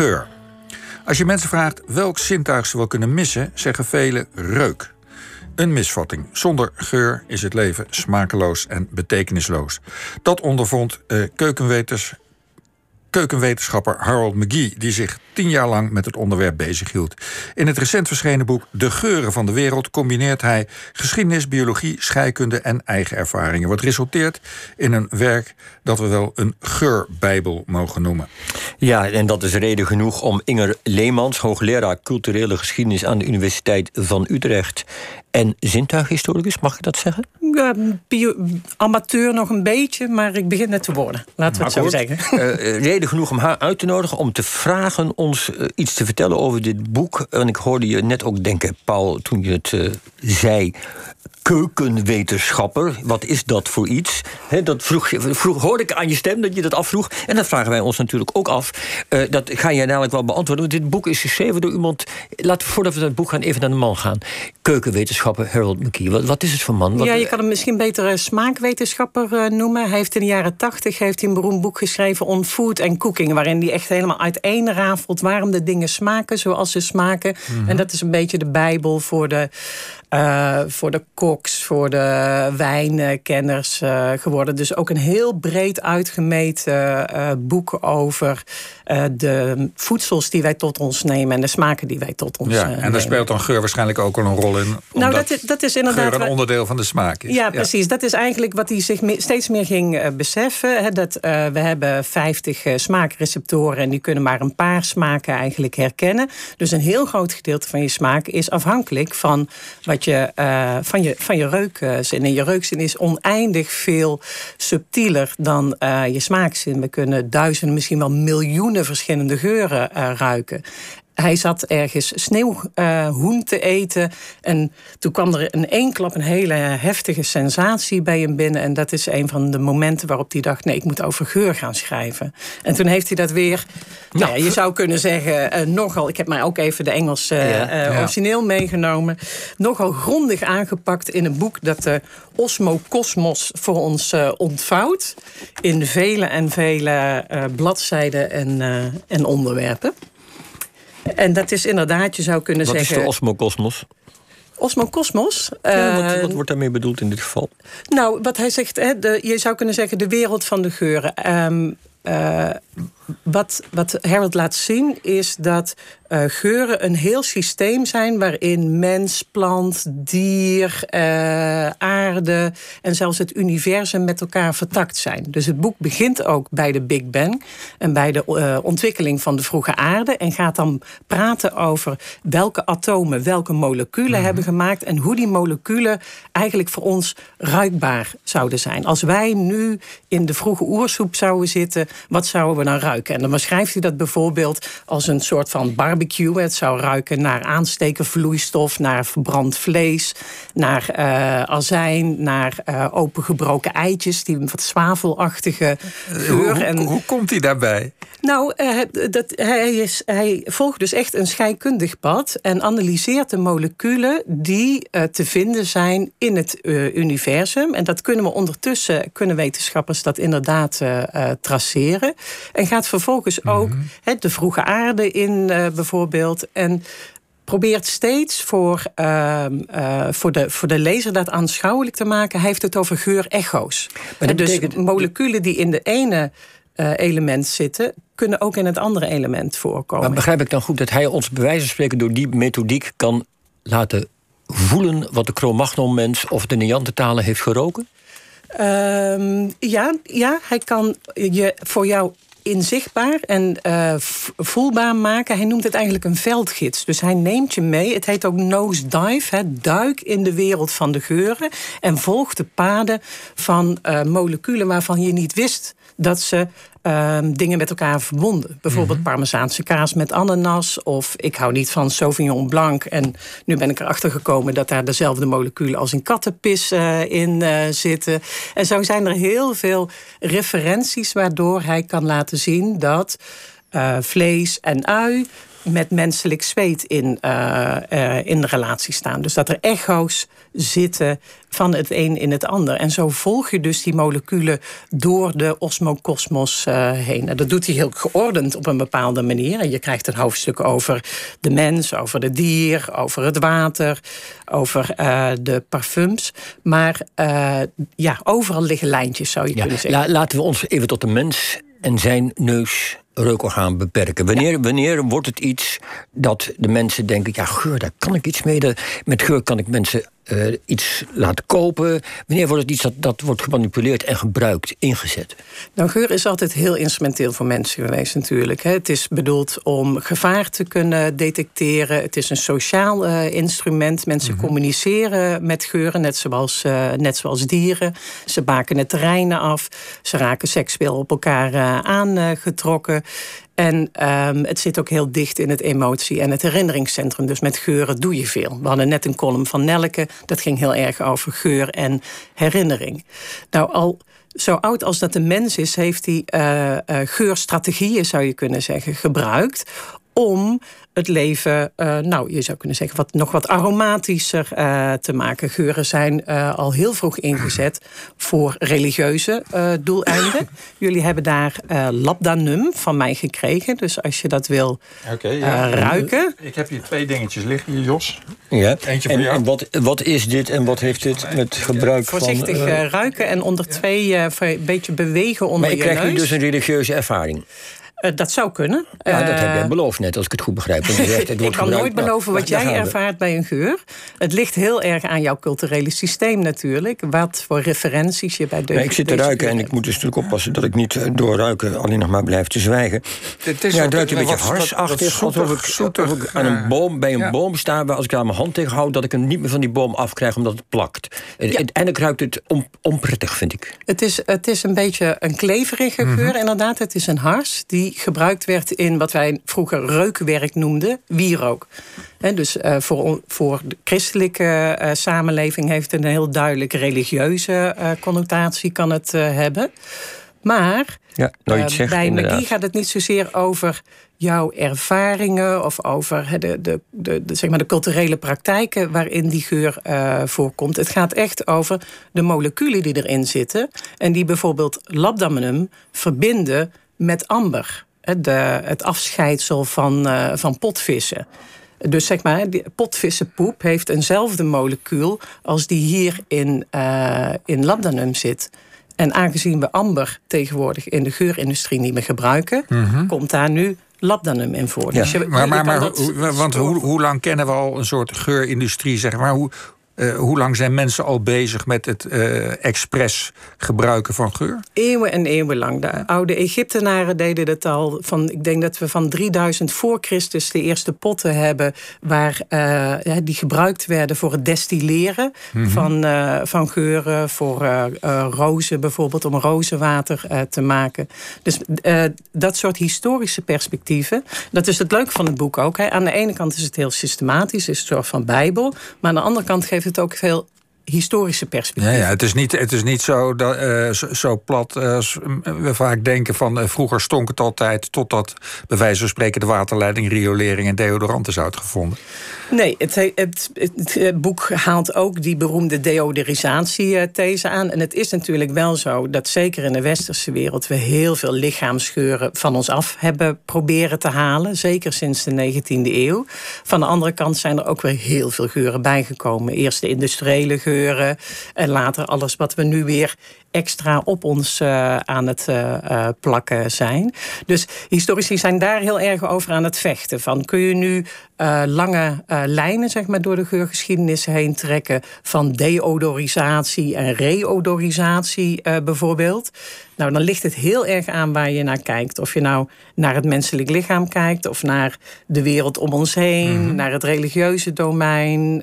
geur. Als je mensen vraagt welk zintuig ze wel kunnen missen, zeggen velen reuk. Een misvatting. Zonder geur is het leven smakeloos en betekenisloos. Dat ondervond uh, keukenweters keukenwetenschapper Harold McGee, die zich tien jaar lang met het onderwerp bezighield. In het recent verschenen boek De Geuren van de Wereld combineert hij geschiedenis, biologie, scheikunde en eigen ervaringen. Wat resulteert in een werk dat we wel een geurbijbel mogen noemen. Ja, en dat is reden genoeg om Inger Leemans, hoogleraar culturele geschiedenis aan de Universiteit van Utrecht en zintuighistoricus, mag ik dat zeggen? Ja, amateur nog een beetje, maar ik begin net te worden. Laten we het zo zeggen. Uh, reden genoeg om haar uit te nodigen om te vragen ons uh, iets te vertellen over dit boek. En ik hoorde je net ook denken, Paul, toen je het uh, zei keukenwetenschapper. Wat is dat voor iets? dat vroeg, vroeg, hoorde ik aan je stem dat je dat afvroeg. En dat vragen wij ons natuurlijk ook af. Uh, dat ga jij namelijk wel beantwoorden. Want dit boek is geschreven door iemand. Laten we voordat we dat boek gaan, even naar de man gaan. Keukenwetenschapper Harold McKee. Wat, wat is het voor man? Wat, ja, je kan hem misschien beter smaakwetenschapper uh, noemen. Hij heeft in de jaren tachtig heeft hij een beroemd boek geschreven on food and cooking. Waarin hij echt helemaal uiteenrafelt waarom de dingen smaken zoals ze smaken. Mm -hmm. En dat is een beetje de bijbel voor de uh, voor de voor de wijnkenners uh, geworden. Dus ook een heel breed uitgemeten uh, boek over de voedsels die wij tot ons nemen en de smaken die wij tot ons ja, nemen. En daar speelt dan geur waarschijnlijk ook al een rol in. Nou, dat, is, dat is inderdaad. Geur een onderdeel van de smaak is. Ja, precies. Dat is eigenlijk wat hij zich steeds meer ging beseffen. Hè, dat, we hebben 50 smaakreceptoren en die kunnen maar een paar smaken eigenlijk herkennen. Dus een heel groot gedeelte van je smaak is afhankelijk van wat je, uh, van, je, van je reukzin. En je reukzin is oneindig veel subtieler dan uh, je smaakzin. We kunnen duizenden, misschien wel miljoenen verschillende geuren uh, ruiken hij zat ergens sneeuwhoen uh, te eten. En toen kwam er in één klap een hele heftige sensatie bij hem binnen. En dat is een van de momenten waarop hij dacht: nee, ik moet over geur gaan schrijven. En toen heeft hij dat weer, nou, nou ja, je zou kunnen zeggen, uh, nogal. Ik heb mij ook even de Engelse uh, ja. origineel meegenomen. Nogal grondig aangepakt in een boek dat de Osmokosmos voor ons ontvouwt. In vele en vele bladzijden en, en onderwerpen. En dat is inderdaad, je zou kunnen wat zeggen... Wat is de osmokosmos? Osmokosmos. Ja, wat, wat, wordt daarmee bedoeld in dit geval? Nou, wat hij zegt, hè, de, je zou kunnen zeggen de wereld van de geuren. Um, uh, wat, wat Harold laat zien is dat uh, geuren een heel systeem zijn waarin mens, plant, dier, uh, aarde en zelfs het universum met elkaar vertakt zijn. Dus het boek begint ook bij de Big Bang en bij de uh, ontwikkeling van de vroege aarde en gaat dan praten over welke atomen welke moleculen mm. hebben gemaakt en hoe die moleculen eigenlijk voor ons ruikbaar zouden zijn. Als wij nu in de vroege oersoep zouden zitten, wat zouden we dan ruiken? En dan beschrijft hij dat bijvoorbeeld als een soort van barbecue. Het zou ruiken naar aansteken vloeistof, naar verbrand vlees, naar uh, azijn, naar uh, opengebroken eitjes, die wat zwavelachtige geur. Hoe, en, hoe komt hij daarbij? Nou, uh, dat, hij, is, hij volgt dus echt een scheikundig pad en analyseert de moleculen die te vinden zijn in het universum. En dat kunnen we ondertussen, kunnen wetenschappers dat inderdaad traceren. En gaat vervolgens ook mm -hmm. de vroege aarde in uh, bijvoorbeeld. En probeert steeds voor, uh, uh, voor, de, voor de lezer dat aanschouwelijk te maken. Hij heeft het over geurecho's. Dus betekent... moleculen die in de ene uh, element zitten, kunnen ook in het andere element voorkomen. Maar begrijp ik dan goed dat hij ons bij wijze van spreken door die methodiek kan laten voelen wat de Cro-Magnon-mens of de Neandertaler heeft geroken? Um, ja, ja, hij kan je voor jou inzichtbaar en uh, voelbaar maken. Hij noemt het eigenlijk een veldgids. Dus hij neemt je mee. Het heet ook nose dive. Duik in de wereld van de geuren. En volgt de paden van uh, moleculen waarvan je niet wist dat ze um, dingen met elkaar verbonden. Bijvoorbeeld mm -hmm. Parmezaanse kaas met ananas. Of ik hou niet van Sauvignon Blanc. En nu ben ik erachter gekomen dat daar dezelfde moleculen als in kattenpis uh, in uh, zitten. En zo zijn er heel veel referenties waardoor hij kan laten zien dat vlees en ui met menselijk zweet in, uh, in relatie staan. Dus dat er echo's zitten van het een in het ander. En zo volg je dus die moleculen door de osmokosmos uh, heen. En dat doet hij heel geordend op een bepaalde manier. En je krijgt een hoofdstuk over de mens, over het dier, over het water, over de parfums. Maar ja, overal liggen lijntjes, zou je kunnen zeggen. laten we ons even tot de mens en zijn neus reukorgaan beperken? Wanneer, wanneer wordt het iets dat de mensen denken: ja, geur, daar kan ik iets mee. Met geur kan ik mensen uh, iets laten kopen? Wanneer wordt het iets dat, dat wordt gemanipuleerd en gebruikt, ingezet? Nou, geur is altijd heel instrumenteel voor mensen geweest natuurlijk. Het is bedoeld om gevaar te kunnen detecteren. Het is een sociaal uh, instrument. Mensen mm communiceren met geuren, net zoals, uh, net zoals dieren. Ze maken het terreinen af. Ze raken seksueel op elkaar aangetrokken. En um, het zit ook heel dicht in het emotie- en het herinneringscentrum. Dus met geuren doe je veel. We hadden net een column van Nelke. Dat ging heel erg over geur en herinnering. Nou, al zo oud als dat de mens is, heeft hij uh, uh, geurstrategieën, zou je kunnen zeggen, gebruikt om het leven, uh, nou, je zou kunnen zeggen, wat, nog wat aromatischer uh, te maken. Geuren zijn uh, al heel vroeg ingezet voor religieuze doeleinden. Jullie hebben daar labdanum van mij gekregen. Dus als je dat wil okay, ja. ruiken. Ik heb hier twee dingetjes liggen hier, Jos. Ja. Eentje voor en, jou. En wat, wat is dit en wat heeft dit met gebruik Voorzichtig van... Voorzichtig ruiken en onder twee een beetje bewegen onder je neus. Maar je krijgt nu dus een religieuze ervaring. Uh, dat zou kunnen. Ja, dat heb jij beloofd net, als ik het goed begrijp. Zegt, het ik kan nooit beloven wat jij ervaart bij een geur. Het ligt heel erg aan jouw culturele systeem natuurlijk. Wat voor referenties je bij de. ik zit te ruiken en ik moet dus natuurlijk oppassen dat ik niet eh, door ruiken alleen nog maar blijf te zwijgen. Het is ja, het ruikt een beetje harsachtig. Alsof ik, aan een boom, bij een boom sta, als ik daar mijn hand tegen houd, dat ik hem niet meer van die boom afkrijg omdat het plakt. Ja. En ik ruikt het on, onprettig, vind ik. Het is, het is een beetje een kleverige geur, mm inderdaad. Het is een hars die gebruikt werd in wat wij vroeger reukwerk noemden, wierook. dus uh, voor, voor de christelijke uh, samenleving heeft het een heel duidelijk religieuze uh, connotatie kan het hebben. Maar ja, zeggen, bij magie gaat het niet zozeer over jouw ervaringen of over de, de, de, de, zeg maar de culturele praktijken waarin die geur voorkomt. Het gaat echt over de moleculen die erin zitten en die bijvoorbeeld labdaminum verbinden met amber de, het afscheidsel van, uh, van potvissen. Dus zeg maar, potvissenpoep heeft eenzelfde molecuul als die hier in, uh, in labdanum zit. En aangezien we amber tegenwoordig in de geurindustrie niet meer gebruiken, mhm. komt daar nu labdanum in voor. Ja. Dus je, maar, maar, maar want hoe, hoe lang kennen we al een soort geurindustrie? Zeg maar? Hoe, uh, hoe lang zijn mensen al bezig met het uh, expres gebruiken van geur? Eeuwen en eeuwen lang. De oude Egyptenaren deden dat al. Van, ik denk dat we van 3000 voor Christus de eerste potten hebben... Waar, uh, die gebruikt werden voor het destilleren mm -hmm. van, van geuren. Voor rozen bijvoorbeeld, om rozenwater te maken. Dus dat soort historische perspectieven... dat is het leuke van het boek ook. Hè. Aan de ene kant is het heel systematisch, is het een soort van bijbel. Maar aan de andere kant geeft het ook veel historische perspectief. Ja, ja, het, is niet, het is niet zo, dat, uh, zo, zo, plat uh, als we vaak denken van uh, vroeger stonk het altijd totdat bij wijze van spreken de waterleiding, riolering en deodorant is uitgevonden. Nee, het, het, het, boek haalt ook die beroemde deodorisatie-these aan. En het is natuurlijk wel zo dat zeker in de westerse wereld we heel veel lichaamsgeuren van ons af hebben proberen te halen. Zeker sinds de 19e eeuw. Van de andere kant zijn er ook weer heel veel geuren bijgekomen. Eerst de industriële en later alles wat we nu weer extra op ons uh, aan het uh, uh, plakken zijn. Dus historici zijn daar heel erg over aan het vechten. Van kun je nu lange lijnen zeg maar, door de geurgeschiedenis heen trekken van deodorisatie en reodorisatie bijvoorbeeld. Nou, dan ligt het heel erg aan waar je naar kijkt. Of je nou naar het menselijk lichaam kijkt, of naar de wereld om ons heen, mhm. naar het religieuze domein.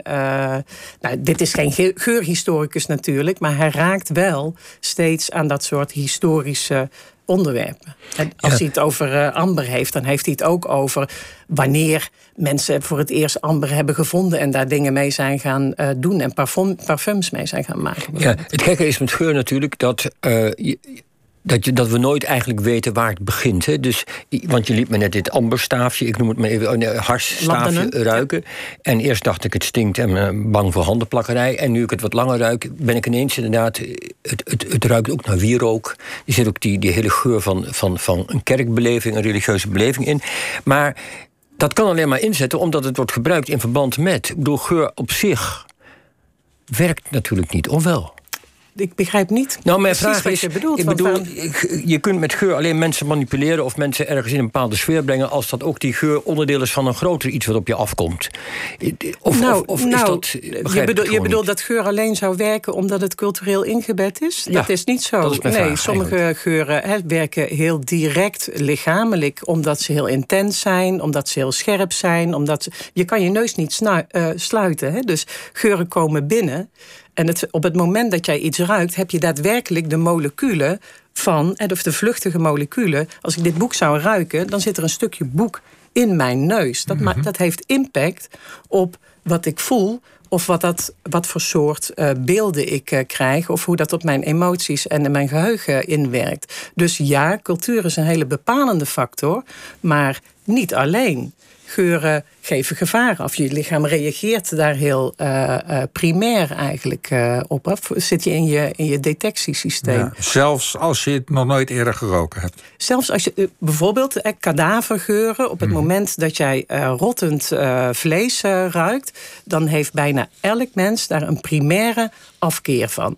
nou, dit is geen geurhistoricus natuurlijk, maar hij raakt wel steeds aan dat soort historische onderwerpen. En als hij het over uh, amber heeft, dan heeft hij het ook over wanneer mensen voor het eerst amber hebben gevonden en daar dingen mee zijn gaan uh, doen en parfum, parfums mee zijn gaan maken. Ja, het gekke is met geur natuurlijk dat uh, dat, je, dat we nooit eigenlijk weten waar het begint. Hè? Dus, want je liet me net dit amberstaafje, ik noem het maar even, een harsstaafje ruiken. En eerst dacht ik het stinkt en ben bang voor handenplakkerij. En nu ik het wat langer ruik, ben ik ineens inderdaad... Het, het, het ruikt ook naar wierook. Er zit ook die, die hele geur van, van, van een kerkbeleving, een religieuze beleving in. Maar dat kan alleen maar inzetten omdat het wordt gebruikt in verband met. Ik bedoel, geur op zich werkt natuurlijk niet, of wel? Ik begrijp niet nou, mijn vraag is, je bedoelt. Ik bedoel, je kunt met geur alleen mensen manipuleren... of mensen ergens in een bepaalde sfeer brengen... als dat ook die geur onderdeel is van een groter iets wat op je afkomt. Of, nou, of, is nou, dat... Je, bedoel, je bedoelt dat geur alleen zou werken omdat het cultureel ingebed is? Ja, dat is niet zo. Is nee, vraag, sommige geuren werken heel direct lichamelijk... omdat ze heel intens zijn, omdat ze heel scherp zijn. Omdat ze, je kan je neus niet uh, sluiten. Hè? Dus geuren komen binnen... En het, op het moment dat jij iets ruikt, heb je daadwerkelijk de moleculen van, of de vluchtige moleculen. Als ik dit boek zou ruiken, dan zit er een stukje boek in mijn neus. Dat, mm dat heeft impact op wat ik voel. Of wat, dat, wat voor soort uh, beelden ik uh, krijg. Of hoe dat op mijn emoties en in mijn geheugen inwerkt. Dus ja, cultuur is een hele bepalende factor. Maar niet alleen geuren geven gevaar af. Je lichaam reageert daar heel uh, uh, primair eigenlijk uh, op. Af. Zit je in je, in je detectiesysteem. Ja, zelfs als je het nog nooit eerder geroken hebt. Zelfs als je bijvoorbeeld eh, kadavergeuren... op het mhm. moment dat jij rottend vlees ruikt... dan heeft bijna elk mens daar een primaire afkeer van.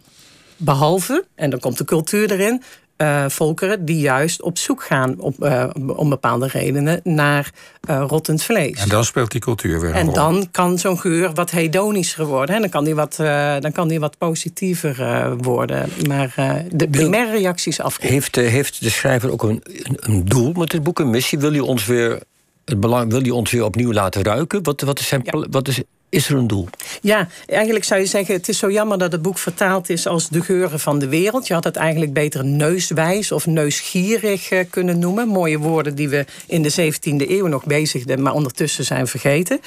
Behalve, en dan komt de cultuur erin uh, volkeren die juist op zoek gaan op, uh, om bepaalde redenen naar uh, rottend vlees. En dan speelt die cultuur weer een En rol. dan kan zo'n geur wat hedonischer worden. En dan kan die wat, dan kan die wat positiever worden. Maar de primaire reacties af. Heeft, heeft de schrijver ook een, een, doel met het boek, een missie? Wil hij ons weer, het belang, wil hij ons weer opnieuw laten ruiken? Wat, wat is zijn, wat is is er een doel? Ja, eigenlijk zou je zeggen: het is zo jammer dat het boek vertaald is als de geuren van de wereld. Je had het eigenlijk beter neuswijs of neusgierig eh, kunnen noemen. Mooie woorden die we in de 17e eeuw nog bezigden, maar ondertussen zijn vergeten.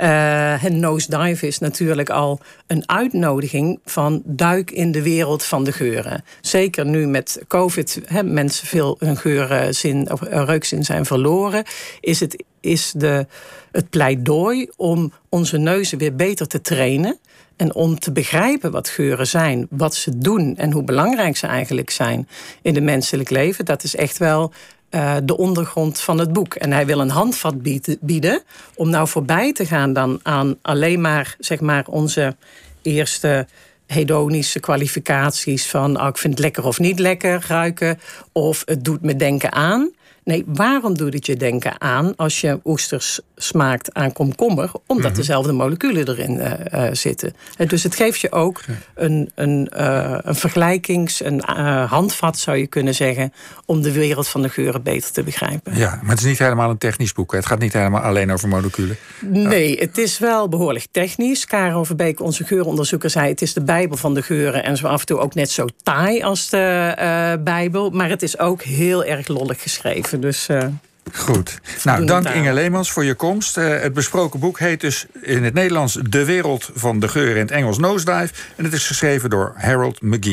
Uh, het nosedive is natuurlijk al een uitnodiging van duik in de wereld van de geuren. Zeker nu met COVID, he, mensen veel hun geurzin of reukzin zijn verloren, is het is de, het pleidooi om onze neuzen weer beter te trainen. En om te begrijpen wat geuren zijn, wat ze doen en hoe belangrijk ze eigenlijk zijn in het menselijk leven. Dat is echt wel uh, de ondergrond van het boek. En hij wil een handvat bieden om nou voorbij te gaan dan aan alleen maar, zeg maar onze eerste hedonische kwalificaties van oh, ik vind het lekker of niet lekker ruiken of het doet me denken aan. Nee, waarom doet het je denken aan als je oesters smaakt aan komkommer? Omdat mhm. dezelfde moleculen erin uh, zitten. dus het geeft je ook een, een, uh, een vergelijkings, een handvat zou je kunnen zeggen, om de wereld van de geuren beter te begrijpen. Ja, maar het is niet helemaal een technisch boek. Het gaat niet helemaal alleen over moleculen. Nee, het is wel behoorlijk technisch. Karel Verbeek, onze geuronderzoeker, zei het is de Bijbel van de geuren en zo af en toe ook net zo taai als de Bijbel. Maar het is ook heel erg lollig geschreven. Dus, uh, Goed. Nou, dank Inge Leemans voor je komst. Uh, het besproken boek heet dus in het Nederlands De Wereld van de Geur in het Engels Nosedive. En het is geschreven door Harold McGee.